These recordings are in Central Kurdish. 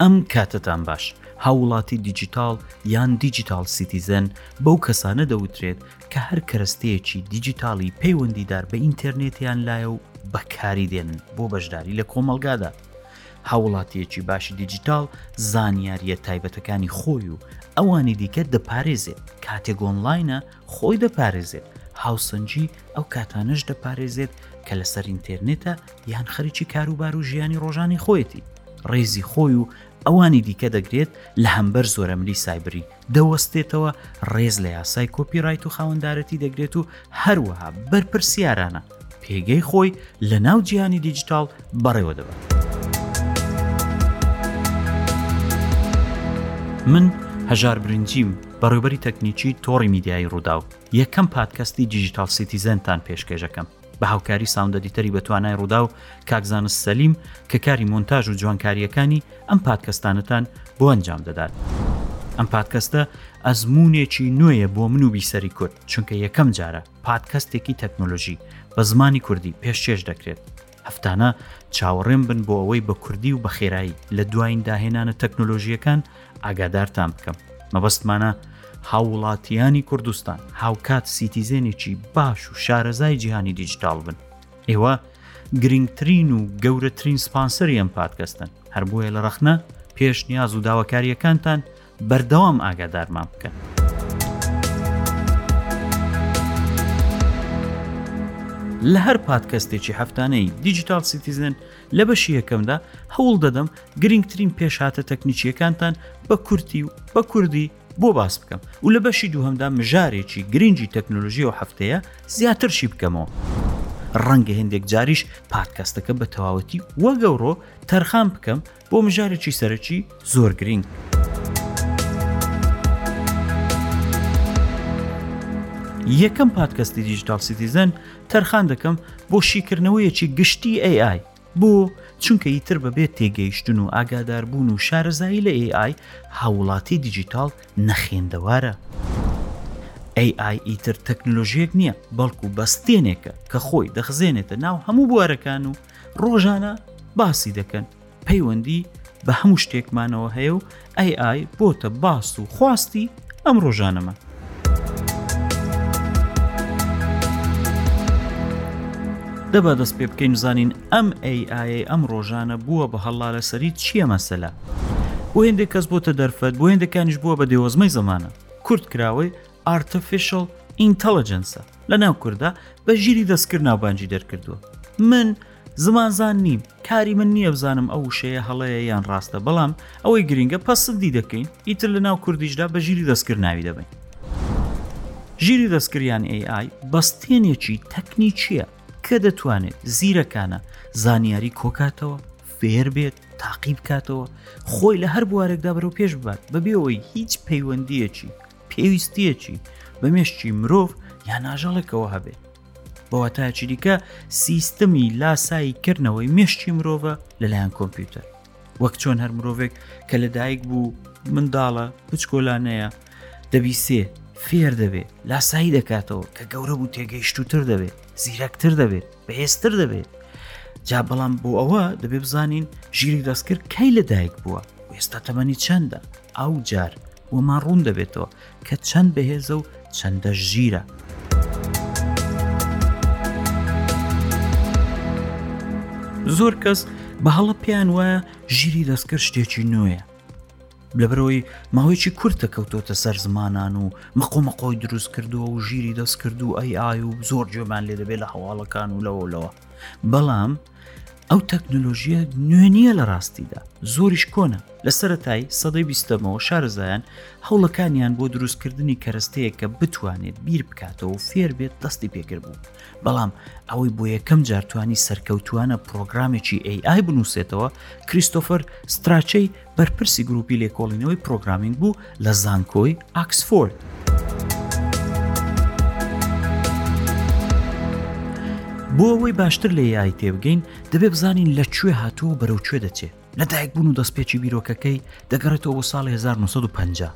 ئەم کاتتان باش هاوڵاتی دیجیتاڵ یان دیجیتال سیتیزن بەو کەسانە دەوترێت کە هەر کەرەستەیەکی دیجیتاڵی پەیوەندیدار بە ئینتەرنێتیان لایە و بەکاری دێنن بۆ بەشداری لە کۆمەلگادا هاووڵاتییەکی باشی دیجیتاڵ زانیارییە تایبەتەکانی خۆی و ئەوانی دیکە دەپارێزێت کاتێک ئۆنلاینە خۆی دەپارێزێت هاوسەنجی ئەو کاتانەش دەپارێزێت کە لەسەر ئینتەرنێتە یان خەریکی کاروبار و ژیانی ڕۆژانی خۆیەتی ڕێزی خۆی و ئەوانی دیکە دەگرێت لە هەمبەر زۆرەملی سایبری دەوەستێتەوە ڕێز لە یاسای کۆپی ڕایت و خاوەندارەتی دەگرێت و هەروەها بەرپرسیارانە پێگەی خۆی لە ناو جیهانی دیجیتال بەڕێوە دەبن من هەژار برنجیم بەڕێوبەری تەکنیکی تۆڕی میدیایی ڕووداو یەکەم پادکەستی دیجیتال سیتیزنتان پێشکێشەکەم بە هاوکاری ساوند ئەدیتەری بەتوانای ڕووداو کاک زانست سەلیم کە کاری مۆنتاژ و جوانکارییەکانی ئەم پادکەستانەتان بۆ ئەنجام دەدات. ئەم پادکەستە ئەزمونێکی نوێیە بۆ من و بیسەری کورد چونکە یەکەم جارە پادکەستێکی تەکنۆلۆژی بە زمانی کوردی پێشکێش دەکرێت. هەفتانە چاوەڕێم بن بۆ ئەوەی بە کوردی و بە خێرایی لە دوایین داهێنانە تەکنۆلۆژییەکان ئاگادارتان بکەم مەبەستمانە هاووڵاتیانی کوردستان هاوکات سیتیزێنێکی باش و شارەزای جیهانی دیجیتال بن ئێوە گرنگترین و گەورەترین سپانسەری ئەم پادکەستن هەر بۆیە لە ڕەخنە پێش نیاز و داواکاریەکانتان بەردەوام ئاگادارمان بکەن. لە هەر پادکەستێکی هەفتانەی دیجیتال سیتیزن لە بەشی یەکەمدا هەوڵ دەدەم گرنگترین پێشهاتە تەکنیکیەکانتان بە کورتی و بە کوردی بۆ باس بکەم و لە بەشی دووهمدا مژارێکی گرنگی تەکنۆلژی و هەفتەیە زیاترشی بکەمەوە. ڕەنگە هێندێک جاریش پادکەستەکە بە تەواوەتی وەگەورۆ تەرخان بکەم بۆ مژارێکی سەرەکی زۆر گرنگ. یەکەم پادکەستی دیجیتال سیتیزن تەرخان دەکەم بۆ شیکردنەوەیەکی گشتی AI بۆ چونکە ئیتر بەبێت تێگەیشتن و ئاگاداربوون و شارەزایی لە AI هاوڵاتی دیجیتاڵ نەخێندەوارە. AI ئیتر تەکنۆلۆژیەک نییە بەڵکو بەستێنێکە کە خۆی دەخزێنێتە ناو هەموو بوارەکان و ڕۆژانە باسی دەکەن پەیوەندی بە هەموو شتێکمانەوە هەیە و ئەی ئای بۆتە باست و خواستی ئەم ڕۆژانەمان. دەبا دەست پێ بکەین زانین ئەم AI ئەم ڕۆژانە بووە بە هەڵا لە سەری چییە مەسەلا بۆ هێندێک کەس بۆتە دەرفەت بۆ هێندەکانیش بووە بە دێوەزمەی زمانە کورت کراوەی ئارتفیشل ئینتەلجنسە لە ناو کووردا بە ژیری دەستکرد ناوبانجی دەرکردووە من زمانزان نیم، کاری من نییە بزانم ئەو وشەیە هەڵەیە یان ڕاستە، بەڵام ئەوەی گرینگە پەسندی دەکەین، ئیتر لە ناو کوردیشدا بە ژیری دەستکرد ناوی دەبەین. ژیری دەستکرد یان AI بەستێنێکی تەکنیکییە کە دەتوانێت زیرەکانە زانیاری کۆکاتەوە، فێر بێت، تاقی بکاتەوە، خۆی لە هەر بوارێکدا بەرەو پێش ببات بە بێەوەی هیچ پەیوەندیەکی پێویستیەکی بە مێشکی مرۆڤ یان ناژەڵێکەوە هەبێت. بە واتایەکی دیکە سیستمی لاسایی کردنەوەی مشتی مرۆڤە لەلایەن کۆمپیوتەر وەک چۆن هەر مرۆڤێک کە لەدایک بوو منداڵە پچکۆلانەیە دەبیسێ فێر دەبێت لاسایی دەکاتەوە کە گەورە بوو تێگەیشتوتر دەبێت زیرەکتر دەبێت بەهێزتر دەبێت جا بەڵام بۆ ئەوە دەبێ بزانین ژیری دەستکرد کەی لەدایک بووە ئێستا تەمەنی چەندە ئەو جار وەمان ڕوون دەبێتەوە کە چەند بەهێزە و چەندە ژیرە. زۆر کەس بە هەڵە پێیان وایە ژیری دەستکرد شتێکی نوێیە لەبەرەوەی ماوەیەکی کورتە کەوتۆتە سەر زمانان و مەقۆمەقۆی دروست کردووە و ژیری دەست کرد و ئەی ئای و زۆر جوێمان لێ دەبێت لە هەواڵەکان و لەوەلەوە بەڵام ئەو تەکنۆلۆژیە نوێ نییە لە ڕاستیدا زۆریش کۆنە لە سەتای سەدەی بیستەمەوە شارزایان هەوڵەکانیان بۆ دروستکردنی کەرەستەیە کە بتوانێت بیر بکاتەوە فێر بێت دەستی پێکرد بوو بەڵام ئەوەی بۆ یەکەم جارتوانی سەرکەوتوانە پرۆگرامێکی AI بنووسێتەوە کریستۆفەر ستراچەی بەرپرسی گروپی لێکۆڵینەوەی پرۆگرامینگ بوو لە زانکۆی ئاکسفۆرد. بۆ ئەوەی باشتر لە یای تێبگەین دەبێ بزانین لە کوێ هاتووە و بەرەو کوێ دەچێت لە دایک بوون و دەستپێکی بیرۆکەکەی دەگەڕێتەوە بۆ ساڵی 1950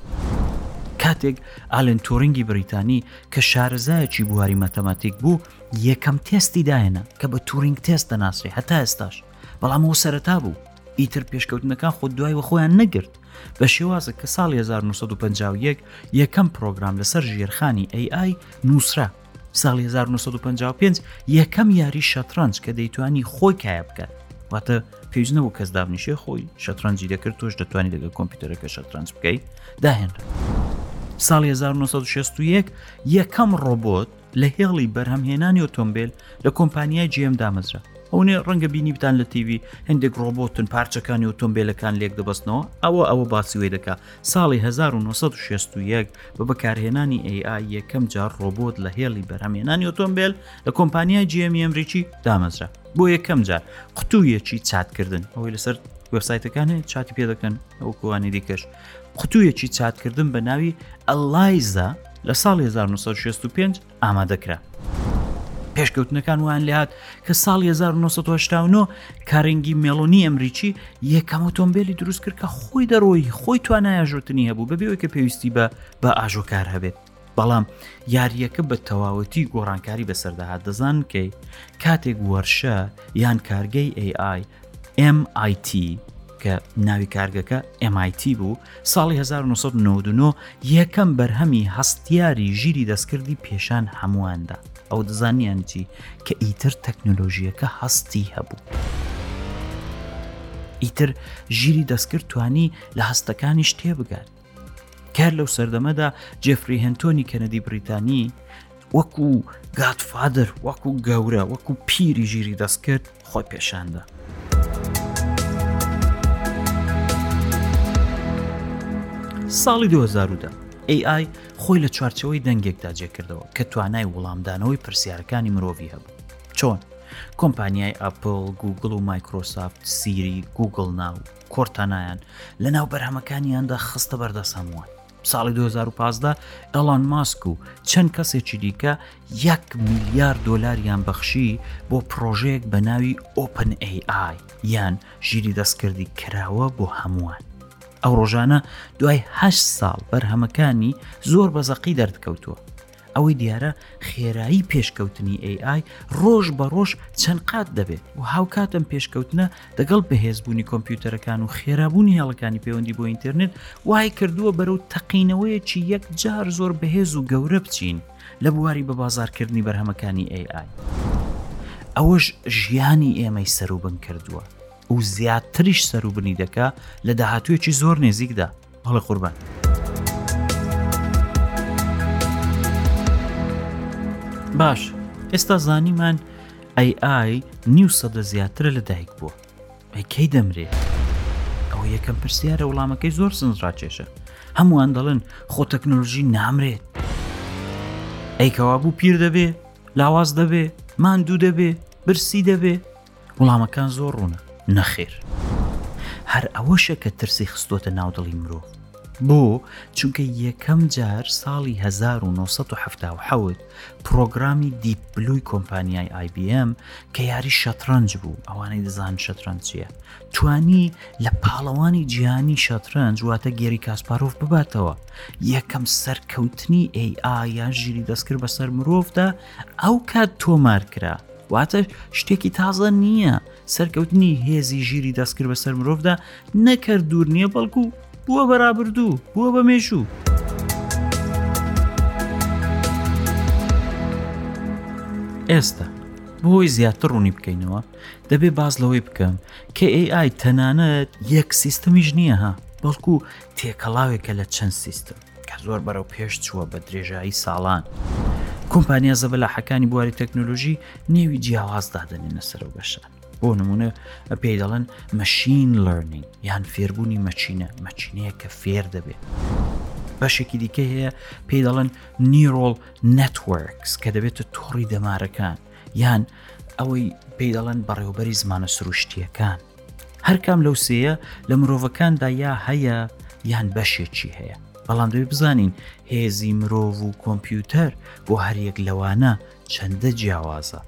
کاتێک ئالن تۆرنگی بریتانی کە شارەزایەکی بواری مەتەماتیک بوو یەکەم تێستی داهێنا کە بە تورینگ تێست دەناسرێ هەتا ئێستاش بەڵام ئەو سەرەتا بوو ئیتر پێشکەوتنەکان خۆ دوای وە خۆیان نەگرت بە شێوازە کە ساڵی 1950 یەکەم پرۆگرام لەسەر ژێرخانی AI نووسرا ساڵی 1955 یەکەم یاری شەترەنج کە دەیتوانی خۆی کایە بکات واتە پێویستنەوە کەس دابنیشێ خۆی شەترەنجی دەکرد تۆش دەتوانانی لەگە کۆمپیوتەرەکە شەترەنج بکەیت داهێنرا ساڵی 1960 یەکەم ڕۆبۆت لە هێڵی بەرهەمهێنانی ئۆتۆمبیل لە کۆمپانیای جیێم دامەزرا ئەوێ ڕەنگە بینیبتان لە تیوی هەندێک ڕۆبۆتن پارچەکانی ئۆتۆمبیلەکان لێک دەبستنەوە ئەوە ئەوە باسیوەی دەکا ساڵی 1960 بە بەکارهێنانی AI یەکەم جار ڕۆبۆت لە هێڵی بەرهەمێنانی ئۆتۆمبیل لە کۆمپانیای جیێمی ئەمریکی دامەزرا بۆ یەکەم جار قوتوویەکی چاتکردن ئەوەی لەسەر وبسایتەکانی چاتی پێ دەکەن ئەو کوانی دیکەش قوتوویەکی چاتکردن بە ناوی ئەلایزا لە ساڵی 1965 ئامادەکرا. پێشکەوتنەکان وان لێهات کە ساڵی 1970 کارنگی مێڵۆنی ئەمریکی یەکەم ئۆتۆمبیلی دروست کرد کە خۆی دەڕۆی خۆی توانایە ژوتنی هەبوو بەبێەوەی کە پێویستی بە بە ئاژۆکار هەبێت بەڵام یارییەکە بە تەواوەتی گۆڕانکاری بەسەردا هات دەزان کەی کاتێک وەرشە یان کارگەی AI MIT کە ناوی کارگەکە MIT بوو ساڵی 1999 یەکەم بەرهەمی هەستیاری ژیری دەستکردی پێشان هەموواندا ئەو دەزانیان چی کە ئیتر تەکنۆلۆژیەکە هەستی هەبوو. ئیتر ژیری دەستکرد توانی لە هەستەکانیش تێبگات کار لەو سەردەمەدا جێفری هەنتۆنی کەنەدی بریتانی وەکو گاتفادر وەکو گەورە وەکو پیری ژیری دەست کرد خۆی پێشاندا. ساڵی 2010 AI خۆی لە چوارچەوەی دەنگێکدا جێکردەوە کە توانای وڵامدانەوەی پرسیارەکانی مرۆڤی هەبوو چۆن کۆمپانیای ئەپل گوگل و مایکرۆسافت سیری گوگل ناو کۆرتانایان لە ناو بەرهەمەکانیاندا خستە بەردەست هەمووان ساڵی 2015 ئەلان ماسک و چەند کەسێکی دیکە یەک میلیار دۆلاریان بەخشی بۆ پرۆژەیەک بە ناوی ئۆپن AI یان ژیری دەستکردی کراوە بۆ هەمووان ئەو ڕۆژانە دوای هە ساڵ بەرهەمەکانی زۆر بەزەقی دەردکەوتووە ئەوەی دیارە خێرایی پێشکەوتنی AI ڕۆژ بە ڕۆژ چەند قات دەبێت و هاوکاتم پێشکەوتنە دەگەڵ بەهێزبوونی کۆمپیوتەرەکان و خێرابوونی هێڵەکانی پەیوەندی بۆ ئینتەرنێت وای کردووە بەرەو تەقینەوەیەکی یەک جار زۆر بەهێز و گەورە بچین لە بواری بە بازارکردنی بەرهەمەکانی AI ئەوەش ژیانی ئێمەی سەروبن کردووە و زیاتریش سەروبنی دەکا لە داهاتوێکی زۆر نێزیکدا هەڵە قوربان باش ئێستا زانیمان ئەی ئای نیو سەدە زیاترە لە دایک بووە ئەکەی دەمرێت ئەو یەکەم پرسیارە وڵامەکەی زۆر سنجڕاکێشە هەمووان دەڵێن خۆ تەکنۆلژی نامرێت ئەیکەوا بوو پیر دەبێ لاواز دەبێ ماندوو دەبێ برسی دەبێ وڵامەکان زۆر ڕوونە نەخێر هەر ئەوەشە کە ترسی خستۆتە ناو دڵی مرۆڤ بۆ چونکە یەکەم جار ساڵی 1970 پرۆگرامی دیپ بلوی کۆمپانیای آیBM کە یاری شەترەنج بوو ئەوانەی دەزان شەترەنجیە توانی لە پاڵەوانی جیهانی شەترەنج واتە گێری کاسپارۆف بباتەوە یەکەم سەرکەوتنی AI یان ژیری دەستکرد بەسەر مرۆڤدا ئەو کات تۆمار کرا واتە شتێکی تازە نییە سەرکەوتنی هێزی ژیری دەستکرد بەسەر مرۆڤدا نەکرد دوور نییە بەڵکو بووە بەرابردوو بووە بە مێژوو. ئێستا بۆی زیاتر ڕوونی بکەینەوە دەبێ باز لەوەی بکەم کە AI تەنانەت یەک سیستەمیش نییە ها بەڵکو تێکەڵاوێکە لە چەند سیستم کە زۆر بەرەو پێش چووە بە درێژایی ساڵان. کۆمپانیا زەبەلاحەکانی بواری تەکنۆلۆژی نێوی جیاواز دادەنێنە سەرەوە بەشان. بۆ نمونە پێی دەڵێن مەشین لەرنینگ یان فێربوونی مەچینە مەچینەیە کە فێر دەبێت. بەشێکی دیکە هەیە پێی دەڵێن نیرۆڵ نەتوەرکس کە دەبێتە تۆڕی دەمارەکان یان ئەوەی پێی دەڵێن بەڕێوبەری زمانە سروشتیەکان هەرکام لەو سەیە لە مرۆڤەکاندا یا هەیە یان بەشێکی هەیە بەڵام دوێ بزانین هێزی مرۆڤ و کۆمپیوتەر بۆ هەریەک لەوانە چەندە جیاوازە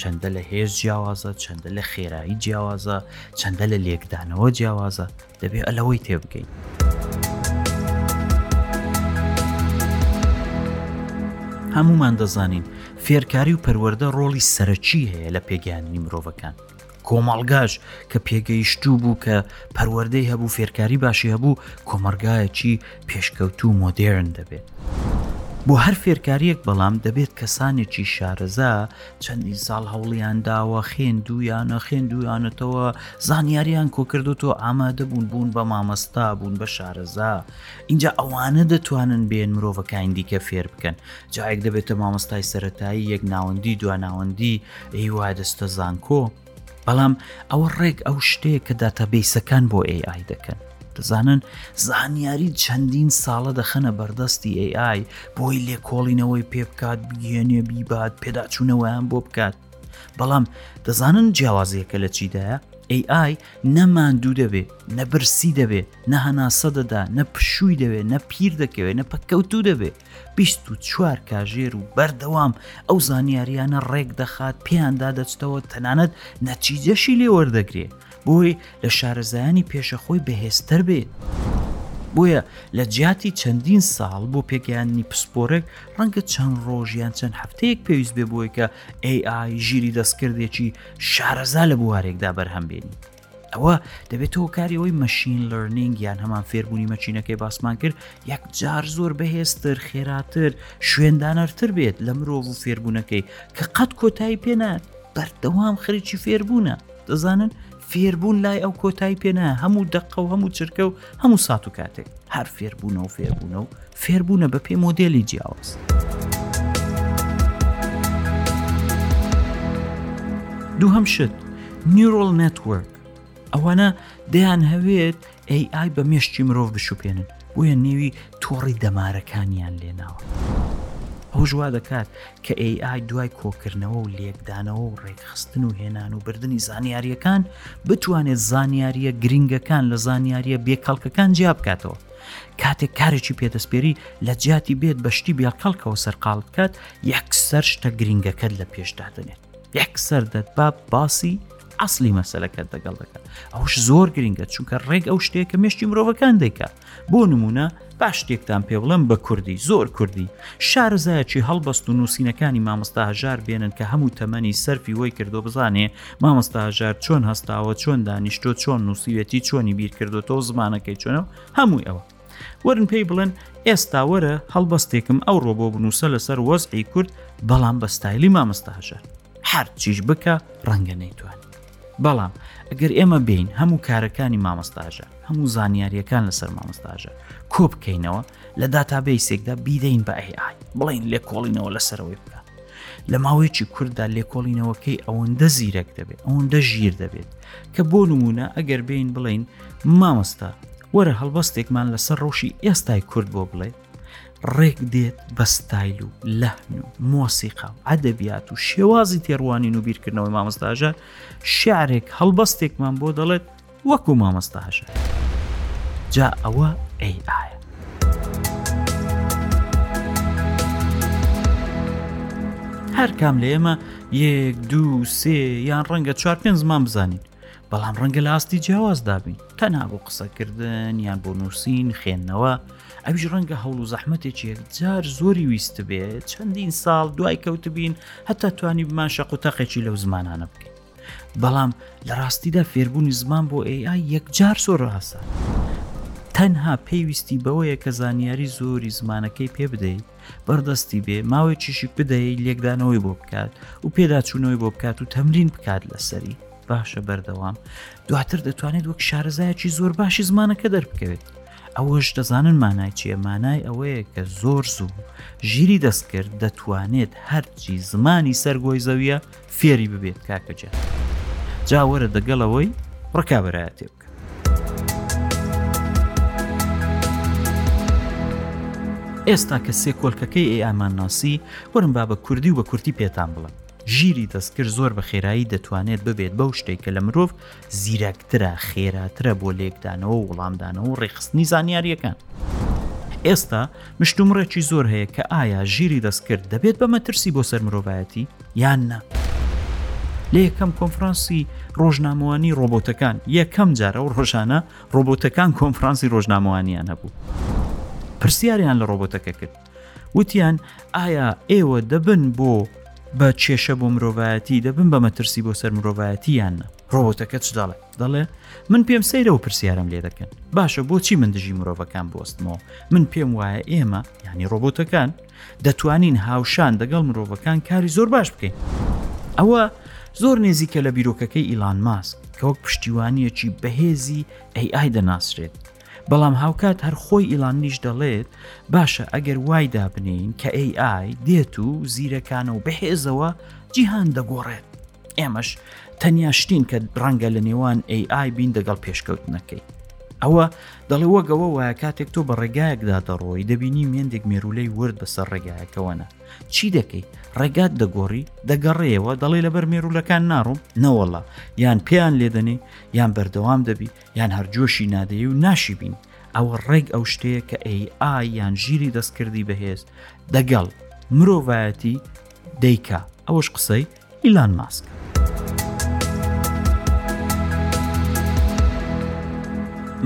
چەندە لە هێز جیاوازە چەندە لە خێرایی جیاوازە چەندە لە لێکدانەوە جیاوازە دەبێ ئەلەوەی تێبگەین. هەمومان دەزانین فێرکاری و پەروەەردە ڕۆڵی سەرەکی هەیە لە پێگەیانی مرۆڤەکان کۆمەڵگاش کە پێگەیشتوو بوو کە پەروەەردەی هەبوو فێرکاری باشی هەبوو کۆمەرگایەکی پێشکەوتو و مۆدێرن دەبێت بۆ هەر فێرکاریەک بەڵام دەبێت کەسانێکی شارەزا چەندین ساڵ هەوڵیان داوە خوێندویانە خوێندویانەتەوە زانیاریان کۆکردوەوە ئامادە بوون بوون بە مامەستا بوون بە شارەزا اینجا ئەوانە دەتوانن بێن مرۆڤەکانی دیکە فێر بکەن جایەک دەبێتە مامەستای سەتایی یەک ناوەندی دو ناوەندی هیوا دەستە زانکۆ بەڵام ئەوە ڕێک ئەو شتەیە کە داتابیسەکان بۆ AI دەکەن دەزانن زانیاری چەندین ساڵە دەخەنە بەردەستی AI بۆی لێکۆڵینەوەی پێ بکات بگەێنێ بیبات پێداچوونەوەیان بۆ بکات بەڵام دەزانن جیاوازیەکە لە چیدایە AI نەماندوو دەبێ نەبرسی دەبێ نە هەناسە دەدا نە پشووی دەوێت نە پیر دەکەوێت نە پەککەوتوو دەبێت بیست و چوار کاژێر و بەردەوام ئەو زانیاریانە ڕێک دەخات پێیاندا دەچتەوە تەنانەت نەچیجەشی لێوەردەگرێ بۆی لە شارەزایانی پێشەخۆی بەهێزتر بێت. بۆیە لە جیاتی چەندین ساڵ بۆ پێگەیاندنی پسپۆرێک ڕەنگە چەند ڕۆژیان چەند هەفتەیەک پێویست بێ بۆی کە AI ژیری دەستکردێکی شارەزا لە بوارێکدا بەرهەم بێنیت. ئەوە دەبێتەوە کاری ئەوی مەشین لەرنینگ یان هەمان فێربوونی مەچینەکەی باسمان کرد یەک جار زۆر بەهێزتر خێراتر شوێندانەرتر بێت لە مرۆڤ و فێربوونەکەی کە قەت کۆتایی پێنات بەردەوام خەریکی فێربوونە دەزانن فێربوون لای ئەو کۆتایی پێنا هەموو دەقە و هەموو چرکە و هەموو سات و کاتێک هەر فێربوونە و فێربوونە و فێربوونە بە پێی مۆدێلی جیاواز. دووهم شت نیورۆل نتورک ئەوانە دەیان هەوێت AI بە مێشتی مرۆڤ بشوپێنن بۆیە نێوی تۆڕی دەمارەکانیان لێناوە ئەو ژوا دەکات کە AI دوای کۆکردنەوە و لێکدانەوە و ڕێکخستن و هێنان و بردنی زانیارییەکان بتوانێت زانیارییە گرنگەکان لە زانیارییە بێکەڵکەکان جیا بکاتەوە. کاتێک کارێکی پێدەستپێری لە جیاتی بێت بە شتی بێڵکەڵکەوە سەرقاڵ بکات یەکسەر شتە گرنگەکەت لە پێش دادنێت یەکسەر دەتباب باسی ئەسلی مەسەلەکەت دەگەڵ دەکات ئەوش زۆر گرنگە چونکە ڕێک ئەو شتێک کە مشتی مرۆڤەکان دەیکات بۆ نمونە باش شتێکتان پێ بڵم بە کوردی زۆر کوردی شارزایەکی هەڵبەست و نووسینەکانی مامۆستا هەژار بێنن کە هەموو تەمەنی سەرفی وەی کردو بزانێ مامۆستا هەژار چۆن هەستاوە چۆن دانیشتۆ چۆن نووسیوێتی چۆنی بیرکردوەوە زمانەکەی چۆنە هەمووی ئەوە وەرن پێی بڵێن ئێستا وەرە هەڵبەستێکم ئەو ڕۆ بۆ بنووسە لەسەر وەزعی کورد بەڵام بە ستایلی مامەستا هەژار هەرچیش بکە ڕەنگە نەیتوان بەڵام ئەگەر ئێمە بین هەموو کارەکانی مامەستاژە هەموو زانیاریەکان لەسەر مامەستاژە کۆ بکەینەوە لە داتابیسێکدا بیدەین بە ئەی ئای بڵین لێکۆڵینەوە لەسەرەوەی بکات لە ماوەیەکی کورددا لێکۆڵینەوەکەی ئەوەندە زیرەک دەبێت ئەوەندە ژیر دەبێت کە بۆ نمونە ئەگەر بین بڵین مامۆستا وەرە هەڵبەستێکمان لەسەر ڕەوشی ئێستای کورد بۆ بڵێ ڕێک دێت بە ستایل و لەهن و مۆسیقا و عەدەبیات و شێوازی تێڕوانین و بیرکردنەوەی مامۆستاژە شعرێک هەڵبەستێکمان بۆ دەڵێت وەکو مامۆستا هەژار جا ئەوە ئەی ئایا هەر کام لە ئێمە یەک دوو سێ یان ڕەنگە چوار پێنج زمان بزانین بەڵام ڕەنگە لە ئاستی جیاواز دابین تەنا بۆ قسەکردن یان بۆ نووسین خوێندنەوە ئەویش ڕەنگە هەوڵ و زەحمەتێکی یەکجار زۆری ویست بێت چەندین ساڵ دوای کەوتبین هەتا توانی بمان شەق و تەقێکی لەو زمانانە بکەین بەڵام لە ڕاستیدا فێربوونی زمان بۆ AI یەکجار زۆر ڕاستە تەنها پێویستی بەوەیە کە زانیاری زۆری زمانەکەی پێ بدەیت بەردەستی بێ ماوەی چیشی بدەیت لێکدانەوەی بۆ بکات و پێداچوونەوەی بۆ بکات و تەمرین بکات لەسەری باشە بەردەوام دواتر دەتوانێت وەک شارەزایەکی زۆر باشی زمانەکە دەربکەوێت ئەوەش دەزانن مانای چیە مانای ئەوەیە کە زۆر زوو ژیری دەستکرد دەتوانێت هەرچی زمانی سەرگۆی زەویە فێری ببێت کاکە جان جا وەرە دەگەڵەوەی ڕکابەرایەتێ بکە ئێستا کە سێ کۆلکەکەی ئەی ئامان ناسی وەرم با بە کوردی و بە کورتی پێتان بڵم ژیری دەستکرد زۆر بە خێرایی دەتوانێت ببێت بەو شتێک کە لە مرۆڤ زیرەکترە خێراترە بۆ لێکدانەوە و وڵامدانەوە و ڕێخستنی زانیاریەکان. ئێستا مشتومڕێکی زۆر هەیە کە ئایا ژیری دەستکرد دەبێت بە مەترسی بۆ سەر مرۆڤایەتی یان نا لە یەکەم کۆنفرانسی ڕۆژنامەوانی ڕۆبۆتەکان یەکەم جارە و ڕۆژانە ڕۆبۆتەکان کۆنفرانسی ڕۆژنامەوانیان هەبوو پرسیاریان لە ڕۆبۆتەکە کرد وتیان ئایا ئێوە دەبن بۆ بە کێشە بۆ مرۆڤایەتی دەبن بە مەترسی بۆ سەر مرۆڤایەتی یاننا ڕۆبۆتەکە چ دەڵێ دەڵێ من پێم سەیرە و پرسیارم لێ دەکەن باشە بۆچی من دژی مرۆڤەکان بستمەوە من پێم وایە ئێمە ینی ڕۆبۆتەکان دەتوانین هاوشان دەگەڵ مرۆڤەکان کاری زۆر باش بکەین ئەوە زۆر نێزیکە لە بیرۆکەکەی ئیلان ماس کە وەک پشتیوانیەکی بەهێزی ئەیئای دەناسرێت بەڵام هاوکات هەر خۆی ئیلاننیش دەڵێت باشە ئەگەر وای دابنین کە AI دێت و زیرەکانە و بەهێزەوە جیهان دەگۆڕێت ئێمەش تەنیا شتین کە ڕەنگە لە نێوان AI بین دەگەڵ پێشکەوتنەکەی ئەوە دەڵێ وەک ئەوە وایە کاتێک تۆ بە ڕێگایەکدا دەڕۆی دەبینی مێندێک مێرولەی ورد بەسەر ڕێگایەکەوەە چی دەکەی ڕێگات دەگۆڕی دەگەڕێەوە دەڵێ لەبەر مێرولەکان ناڕوم نەوەڵا یان پێیان لێدەنێ یان بەردەوام دەبی یان هەرجۆشی نادەی و ناشی بین ئەوە ڕێک ئەو شتەیە کە ئەی ئای یان ژیری دەستکردی بەهێز دەگەڵ مرۆڤایەتی دەیکا ئەوەش قسەی ئیلان ماسک.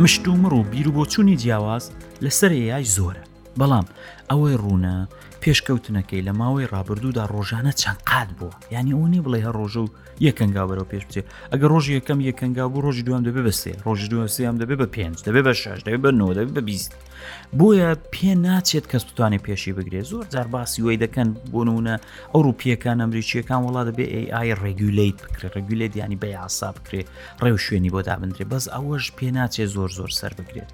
مشتومڕ و بیرروبۆچوونی جیاواز لەسەر ئێای زۆرە بەڵام ئەوەی ڕوونە پێشکەوتنەکەی لە ماوەی ڕابردوودا ڕۆژانە چەند قات بووە یعنی ئەو نیە بڵێ هە ڕۆژە و یەکەنگا بەرەو پێش بچێت ئەگە ڕۆژ یەکەم یەکەنگا بوو ڕۆژی دوام دەبێ بەسێ ڕۆژی دوسیام دەبێ بە پێنج دەبێ بە شش دەبێ بە نۆ دەبێ بە بیست بۆیە پێ ناچێت کەس بتوانێت پێشی بگرێت زۆر جار باسی وی دەکەن بۆنونە ئەو روپیەکان ئەمریکیەکان وڵا دەبێ ئەی ڕێگولیت بکرێت ڕێگولیت ینی بە یاسا بکرێت ڕێو شوێنی بۆ دابدرێ بەس ئەوەش پێ ناچێت زۆر زۆر سەر بگرێت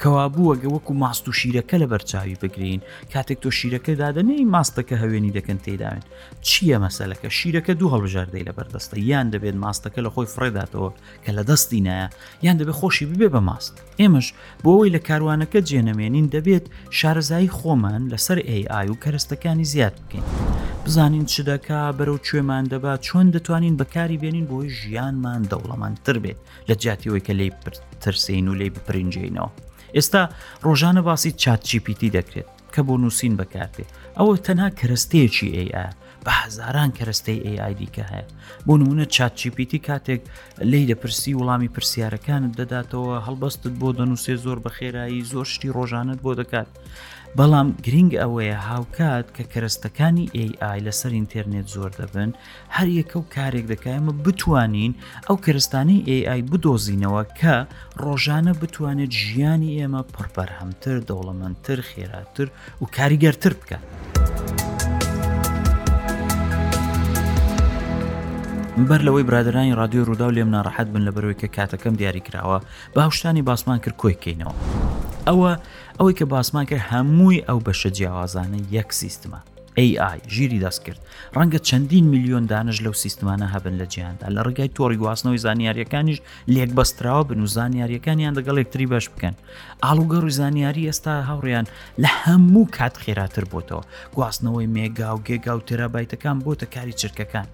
کەوابووەگە وەکو ماست و شیرەکە لە بەرچاوی بگرین کاتێک تۆ شیرەکە دادەنێی ماستەکە هەوێنی دەکەن تێداوێن چییە مەسلەکە شیرەکە دوو هەڵبژاردەی لە بەردەستە یان دەبێت ماستەکە لە خۆی فڕێداتەوە کە لە دەستی نایە یان دەبێت خۆشی ببێ بە ماست ئێمەش بۆ ئەوەی لە کاروانەکە جێنەمێنین دەبێت شارەزایی خۆمان لەسەر AI و کەرەستەکانی زیاد بکەین بزانین چ دەکا بەرەو کوێمان دەبا چۆن دەتوانین بەکاری بێنین بۆی ژیانمان دەوڵەمەندتر بێت لە جاتیەوەی کە لی ترسین و لی بپرینجینەوە ئێستا ڕۆژانە باسی چات چیپیتی دەکرێت کە بۆ نووسین بەکاردێ ئەوە تەنها کەرەستەیەکی ئەی ئایا بە هزاران کەرەستەی ئەی ئایدیکە هەیە بۆ نمونە چاتچیپیتی کاتێک لی دەپرسی وڵامی پرسیارەکانت دەداتەوە هەڵبەستت بۆ دەنووسێ زۆر بە خێرایی زۆر شتی ڕۆژانت بۆ دەکات بەڵام گرنگ ئەوەیە هاوکات کە کەرەستەکانی AI لەسەر ئینتەرنێت زۆر دەبن هەر یەکە و کارێک دەکایمە بتوانین ئەو کەرستانەی AI بدۆزینەوە کە ڕۆژانە بتوانێت ژیانی ئێمە پڕپەرهەمتر دەوڵەمەندتر خێراتر و کاریگەرتر بکات. بەر لەوەی برادرانی رادیۆ ڕوودا و لێم ناڕەحەت بن لە بەرەوەی کە کاتەکەم دیاری کراوە باوشتانی باسمان کرد کۆیکەینەوە ئەوە ئەوەی کە باسمان کرد هەمووی ئەو بەشە جیاوازانە یەک سیستمە AI، ژیری دەستکرد، ڕەنگە چەندین میلیۆن دانش لەو سیستمانە هەبن لە جیاندا لە ڕێگای تۆڕی گواستنەوەی زانیاریەکانیش لێک بەستراوە بن و زانیاریەکانیان دەگەڵ یەکتری بەش بکەن ئاڵوگەڕ و زانیاری ئێستا هاوڕیان لە هەموو کات خێراتر بۆتەوە گواستنەوەی مێگا و گێگا و تێرابایتەکان بۆتە کاری چرکەکان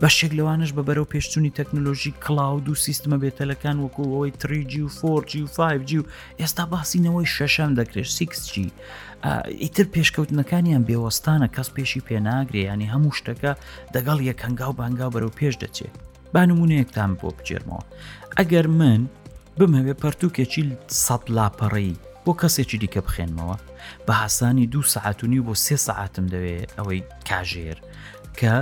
بەشێک لەوانش بە بەرەو پێشچووی تەکنۆلۆژی کلااود و سیستمە بێتەلەکان وەکوەوەی تریجی و فۆرجی و 5جی و ئێستا باسینەوەی شەشەم دەکرێت سیکسجی ئیتر پێشکەوتنەکانیان بێوەستانە کەس پێشی پێناگرێ ینی هەموو شتەکە دەگەڵ یەک هەنگاو بانگاو بەرەو پێش دەچێت با نمونەیەکتان بۆ بجێرمەوە ئەگەر من بمەوێ پەرتوکێکی سەد لاپەڕەی بۆ کەسێکی دیکە بخێنمەوە بە هاسانی دوو سعات و نیو بۆ سێ سعاتم دەوێت ئەوەی کاژێر کە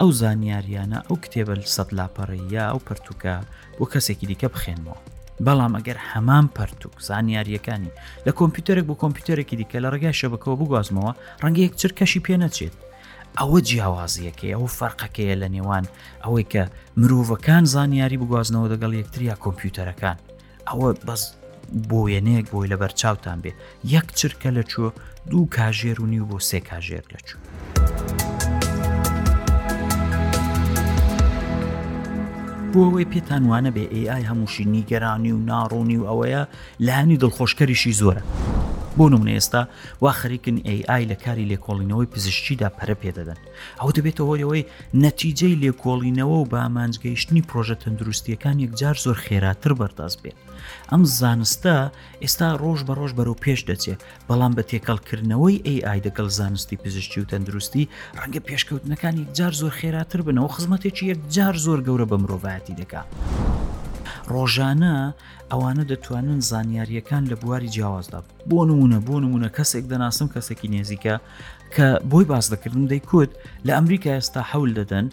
ئەو زانیاریانە، ئەو کتێبە سەد لاپەڕەییە، ئەو پەرتوکە بۆ کەسێکی دیکە بخێنمەوە. بەڵام ئەگەر هەمان پەرتوک زانیارییەکانی لە کۆمپیوتەرێک بۆ کۆمپیوتەرێکی دیکە لە ڕێگای شەبەکەەوە بگوازمەوە ڕەنگە یەک چر کەشی پێ نەچێت ئەوە جیاوازیەکەی ئەو فەرقەکەیە لە نێوان ئەوەی کە مرۆڤەکان زانیاری بگوازنەوە دەگەڵ یەکتریا کۆمپیوتەرەکان ئەوە بەس بۆ وێنەیەک بۆی لەبەر چاوتان بێ یەک چرکە لە چوە دوو کاژێر و نیو بۆ سێ کاژێر لە چوو. بۆ ئەوەی پێتان وانە بێ ئێآی هەمووشی نیگەرانی و ناڕوونی و ئەوەیە لانی دڵخۆشکەریشی زۆرە. بۆ نمونە ئێستا وا خەریکن AI لە کاری لێکۆڵینەوەی پزیشتیدا پەرە پێدەدەن ئەو دەبێتە هۆی ئەوەی نەتیجەی لێکۆڵینەوە و بامانجگەیشتنی پرۆژە تەندروستیەکان یەکجار زۆر خێراتر بەردەست بێت ئەم زانستە ئێستا ڕۆژ بە ڕۆژ بەرەو پێش دەچێت بەڵام بە تێکەڵکردنەوەی AI دەگەڵ زانستی پزیشتی و تەندروستی ڕەنگە پێشکەوتنەکان یەکجار زۆر خێراتر بنەوە خزمەتێکی یەکجار زۆر گەورە بە مرۆڤایەتی دەکات. ڕۆژانە ئەوانە دەتوانن زانیاریەکان لە بواری جیاوازدا بۆ نمونە بۆ نمونە کەسێک دەناسم کەسێکی نێزیکە کە بۆی باس دەکردن دەیکوت لە ئەمریکا ئێستا حول دەدەن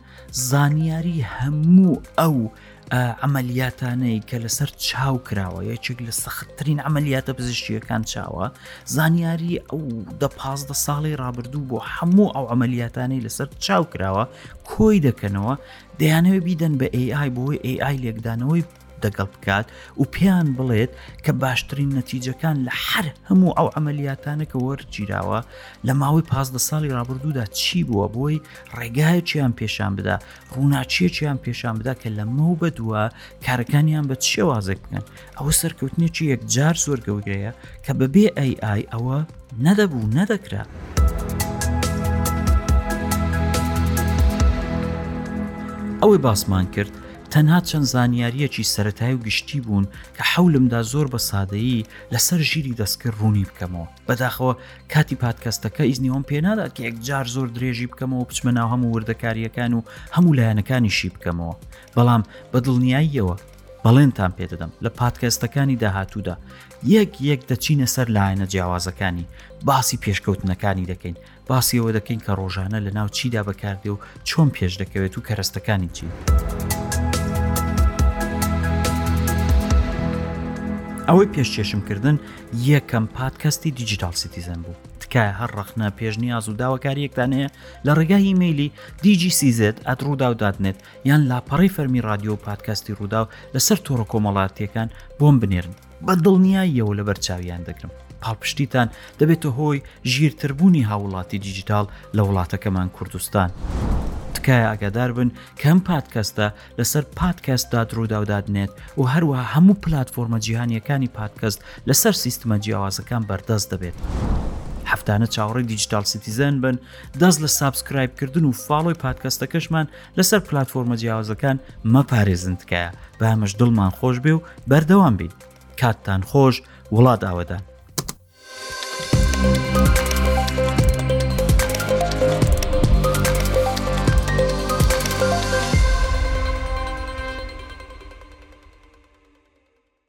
زانیاری هەموو ئەو ئەعملیاتانەی کە لەسەر چاو کراوە یەکێک لە سەختترین ئەعملیاتە پزیشتیەکان چاوە زانیاری ئەو دە پازدە ساڵی رابردوو بۆ هەموو ئەو ئەعملیاتانەی لەسەر چاو کراوە کۆی دەکەنەوە دەیانەوە بیدەن بە AI بۆی AI لێکدانەوەی دەگەڵ بکات و پێیان بڵێت کە باشترین نەتیجەکان لە حەر هەموو ئەو ئەمەلیاتانە کە وەرگیراوە لە ماوەی پازدە ساڵی رابرردوودا چی بووە بۆی ڕێگایەکیان پێشان بدا ڕووناچیەکیان پێشان بدا کە لەمە و بە دووە کارەکانیان بە شێوازێک بکەن ئەوە سەرکەوتنێکی یەکجار زۆر گەورەیە کە بەبێ ئەی ئای ئەوە نەدەبوو نەدەکرا. ئەوەی باسمان کرد تەنها چەند زانیارییەکی سەرەتایی و گشتی بوون کە حەولم دا زۆر بە سادەیی لەسەر ژیری دەستکرد ڕوونی بکەمەوە. بەداخەوە کاتی پادکەستەکە ئیزنی ئەوەم پێ نادات کە یەکجار زۆر درێژی بکەمەوە و بچمە ناو هەموو وردەکارییەکان و هەموو لایەنەکانی شی بکەمەوە. بەڵام بە دڵنیاییەوە بەڵێنتان پێ دەدەم لە پادکەستەکانی داهاتوودا یەک یەک دەچینە سەر لایەنە جیاوازەکانی، باسی پێشکەوتنەکانی دەکەین، باسی ئەوە دەکەین کە ڕۆژانە لە ناو چیدا بەکاردێ و چۆن پێش دەکەوێت و کەرەستەکانی چین. ئەوەی پێشکێشم کردن یەکەم پادکەستی دیجیتال سیتیزن بوو تکایە هەر ڕخنە پێشنیاز و داواکاریەکتان هەیە لە ڕێگای ئیممەلی DGCZ ئەت ڕوودا و دادنێت یان لاپەڕی فەرمی رادیۆ و پادکەستی ڕوودا و لەسەر تۆڕە کۆمەڵاتیەکان بۆم بنێرن بە دڵنیاییەوە لەبەر چاویان دەگرم پاڵپشتیتان دەبێتە هۆی ژیرتربوونی هاوڵاتی دیجیتال لە وڵاتەکەمان کوردستان. تکایە ئاگادار بن کەم پادکەستە لەسەر پادکەست دادروداوداد نێت و هەروەها هەموو پلتفۆرمە جیهانیەکانی پادکەست لەسەر سیستمە جیاوازەکان بەردەست دەبێت. هەفتانە چاوەڕی دیجیتال سیتیزن بن دەست لە سابسکرایبکردن و فاڵۆی پادکەستەکەشمان لەسەر پلتفۆرمە جیاوازەکان مەپارێزن تکایە بامەش دڵمان خۆش بێ و بەردەوام بین کاتتان خۆش وڵات ئاوەدان